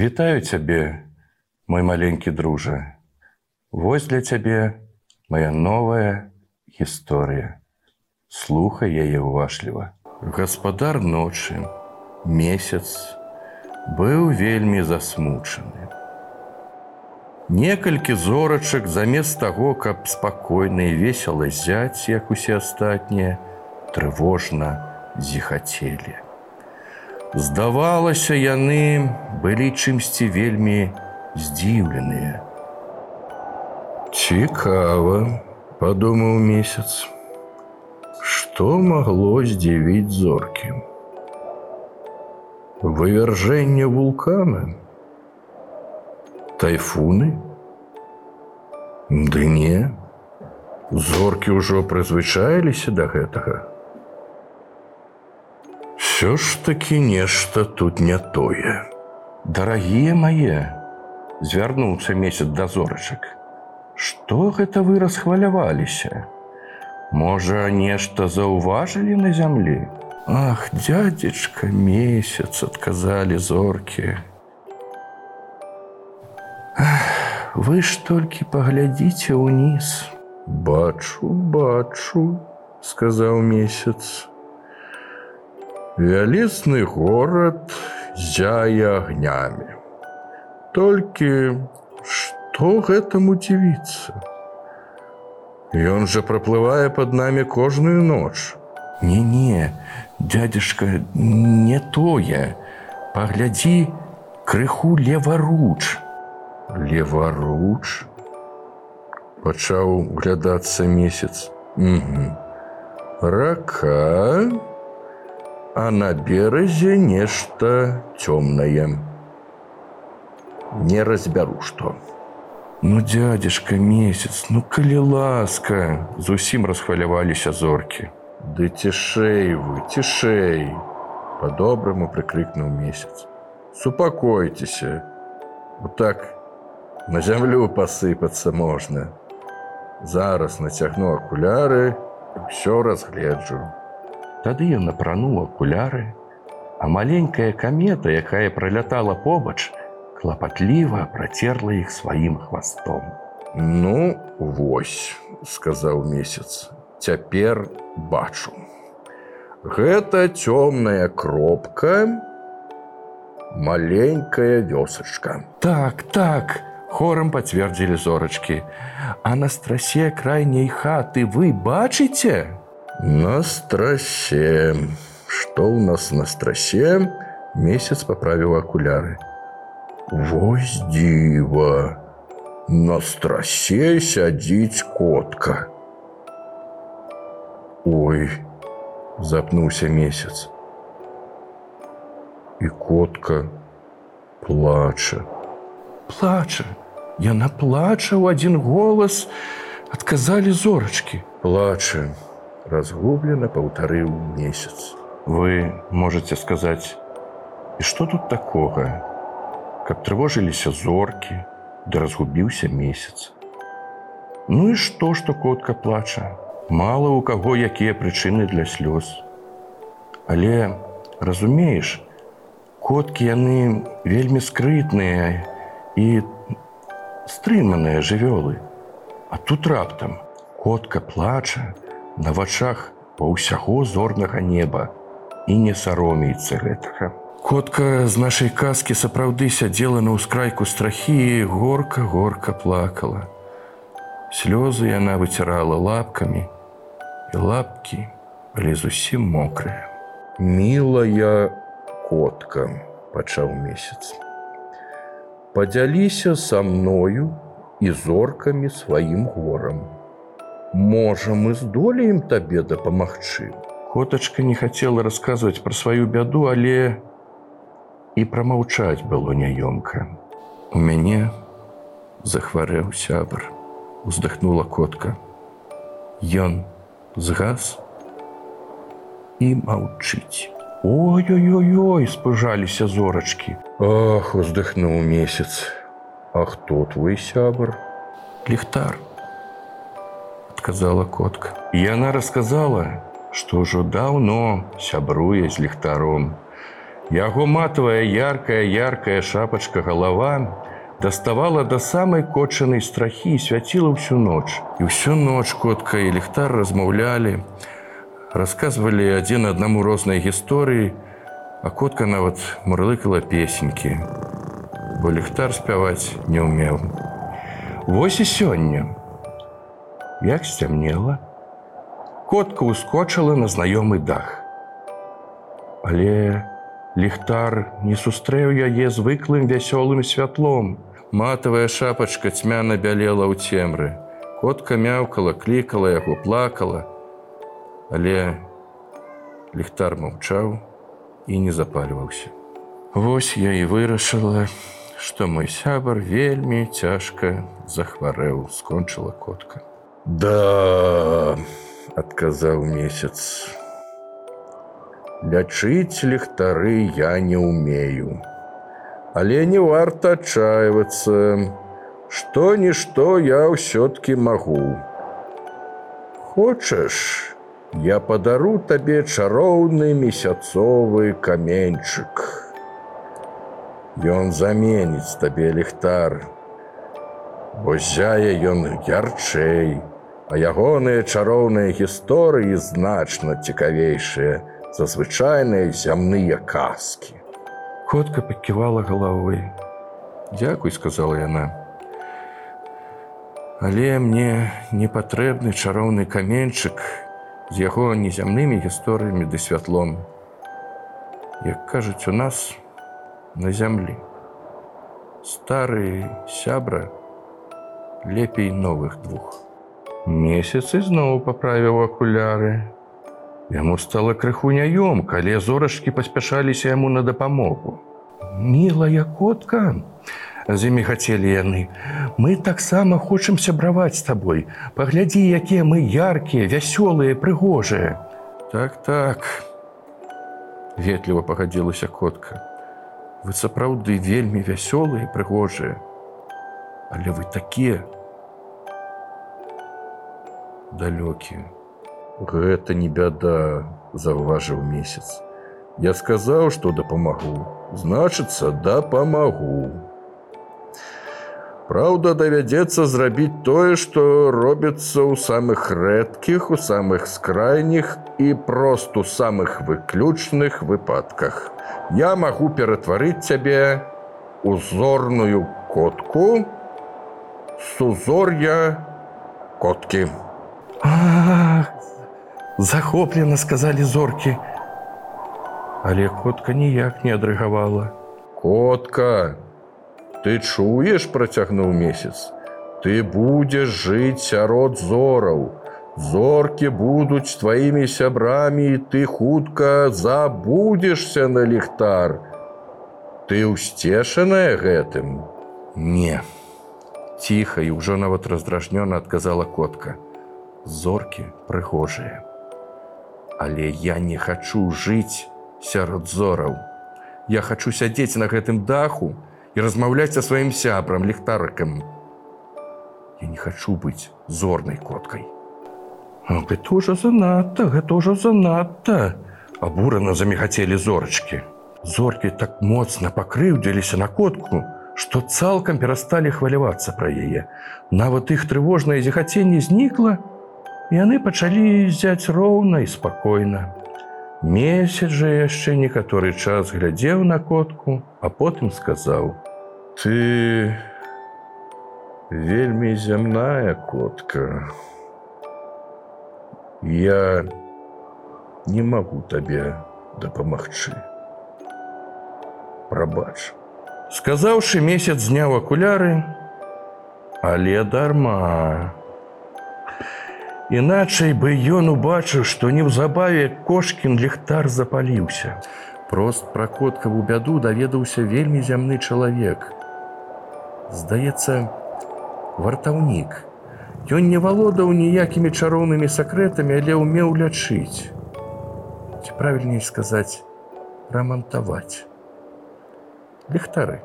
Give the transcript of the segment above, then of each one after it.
Вітаю цябе, мой маленькі дружа. Вось для цябе моя новая гісторыя. Слухай яе ўвашліва. Гаспадар ночы, месяц быў вельмі засмучаны. Некалькі зорачак замест таго, каб спакойна і весела зяць, як усе астатнія, трывожна зіхацелі. Здавалася, яны былі чымсьці вельмі здзіўленыя. Цікава, падумаў месяц. Што магло здзівіць зоркі? Вывяржэнне вулкана, тайфуны ды не зоркі ўжо прызвычаіліся да гэтага все ж таки нешта тут не тое. Дарагія мае звярнуўся месяц да зорачак что гэта вы расхваляваліся можа нешта заўважылі на зямлі ах дядзечка месяц адказалі зоркі вы ж толькі паглядзіце ўніз. Бачу, бачу, сказаў месяц. Вялізны горад зяе агнямі. Толькі што гэтаму дзівіцца? Ён жа праплывае пад намі кожную ноч. Не-не, дядзяшка, не тое. Паглядзі крыху леваруч леваруч пачаў глядацца месяц рака а на беразе нешта цёмнае. Не разбяру што. Ну дядзяшка месяц ну калі ласка. Зусім расхваляваліся зоркі. Ды цішэй вы цішэй. По-добраму прыкрыкнуў месяц. Супакойцеся вот так На зямлю пасыпацца можна. Зараз нацягну акуляры, ўсё разгледжу. Тады ён напрануў акуляры, а маленькая камета, якая пролятала побач, клапатліва працерла іх сваім хвастом. Ну, вось, сказаў месяц, цяпер бачу. Гэта цёмная кропка, маленькая вёсачка. Так, так, хорам пацвердзілі зорачкі. А на страсе крайняй хаты вы бачыце? На страсе. Што ў нас на страсе? Месяц паправіў акуляры. Вось дзіва. На страсе сядзіць котка. Ой, запнуўся месяц. І котка плача плача. Яна плача ў адзін голас, адказалі зорачкі. Плача, разгублена паўтарыў месяц. Вы можете сказаць, і што тут такога, каб трывожыліся зоркі, да разгубіўся месяц. Ну і што, што котка плача, мала ў каго якія прычыны для слёз. Але разумееш, коткі яны вельмі скрытныя, і стрыманыя жывёлы. А тут раптам котка плача на вачах па ўсяго зорнага неба і не саромеецца гэтага. Котка з нашай казкі сапраўды сядзела на ўскрайку страхі і горка горка плакала. Слёзы яна выцірала лапкамі, і лапкі былі зусім мокрыя. Мілая котка пачаў месяц подзяліся са мною і зоркамі сваім горам. Можа, мы здолеем табе дапамагчы. Котачка не хацела расказваць пра сваю бяду, але і прамаўчаць было няёмка. У мяне захварэў сябр, уздыхнула котка. Ён згас і маўчыць. Ой-ой-ой, спужаліся зорачкі. Ах, уздыхнуў месяц. А хто твой сябр? Ліхтар, адказала котка. Яна расказала, што ўжо даўно сябруе з ліхтаром. Яго матавая яркая яркая шапачка галава даставала да самай кочанай страхі і свяціла ўсю ноч. І ўсю ноч котка і ліхтар размаўлялі, расказвалі адзін аднаму розныя гісторыі, а котка нават мурлыкала песенькі, бо ліхтар спяваць не ўмеў. Вось і сёння. Як сцямнела, котка ускочыла на знаёмы дах. Але ліхтар не сустрэў яе звыклым вясёлым святлом. Матавая шапачка цьмяна бялела ў цемры. Котка мяўкала, клікала яго, плакала, але ліхтар маўчаў і не запальваўся. Вось я і вырашыла, што мой сябар вельмі цяжка захварэў, скончыла котка. Да, адказаў месяц. Лячыць ліхтары я не ўмею. Але не варта адчайвацца, што-нішто я ўсё-ткі магу. Хочаш, Я падару табе чароўны месяцовы каменьчык. Ён заменіць табе ліхтар. Бо зяе ён ярчэй, а ягоныя чароўныя гісторыі значна цікавейшыя за звычайныя зямныя казкі. Котка паківала галавой. Дзякуй, сказала яна. Але мне не патрэбны чароўны каменьчык, з яго незямнымі гісторыямі ды святлом. Як кажуць у нас на зямлі. Стары сябра лепей новых двух. Месяц ізноў паправіў акуляры. Яму стала крыху няём, калі зорачкі паспяшаліся яму на дапамогу. Мілая котка, з імі хацелі яны. Мы таксама хочам сябраваць з табой. Паглядзі, якія мы яркія, вясёлыя, прыгожыя. Так так. Ветліва пагадзілася котка. Вы сапраўды вельмі вясёлыя, прыгожыя. Але вы такія далёкія. Гэта не бяда, заўважыў месяц. Я сказаў, што дапамагу, значыцца, дапамагу. Праўда, давядзецца зрабіць тое, што робіцца ў самых рэдкіх, у самых скрайніх і просто самых выключных выпадках. Я магу ператварыць цябе узорную котку сузор'я коткі. Захоплена сказалі зоркі. Але котка ніяк не адрыгавала. Котка, Ты чуеш, працягнуў месяц. Ты будзеш жыць сярод зораў. Зоркі будуць тваімі сябрамі, і ты хутка забудзешся на ліхтар. Ты ўсцешаная гэтым? Не. Ціха і ўжо нават раздражнёна адказала котка. Зоркі прыгожыя. Але я не хачу жыць сярод зораў. Я хачу сядзець на гэтым даху, і размаўляць са сваім сябрам ліхтарыкам. Я не хачу быць зорнай коткай. Гэта ўжо занадта, гэта ўжо занадта, абурана замігацелі зорачкі. Зоркі так моцна пакрыўдзіліся на котку, што цалкам перасталі хвалявацца пра яе. Нават іх трывожнае зіхаценне знікла, яны пачалі зяць роўна і спакойна. Месяц жа яшчэ некаторы час глядзеў на котку, а потым сказаў: « Ты вельмі зямная котка. Я не магу табе дапамагчы. Прабач. Сказаўшы месяц зняў акуляры, але дарма. Іначай бы ён убачыў, што неўзабаве кошкін ліхтар запаліўся. Прост пра коткаву бяду даведаўся вельмі зямны чалавек. Здаецца, вартаўнік. Ён не валодаў ніякімі чароўнымі сакрэтамі, але ўмеў лячыць. Ці правільней сказаць, рамантаваць. Ліхтары.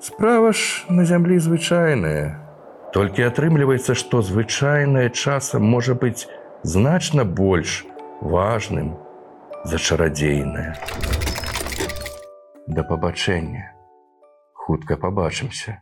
Справа ж на зямлі звычайная, Толькі атрымліваецца, што звычайнае часам можа быць значна больш важным за чарадзейнае. Да пабачэння. Хутка пабачымся.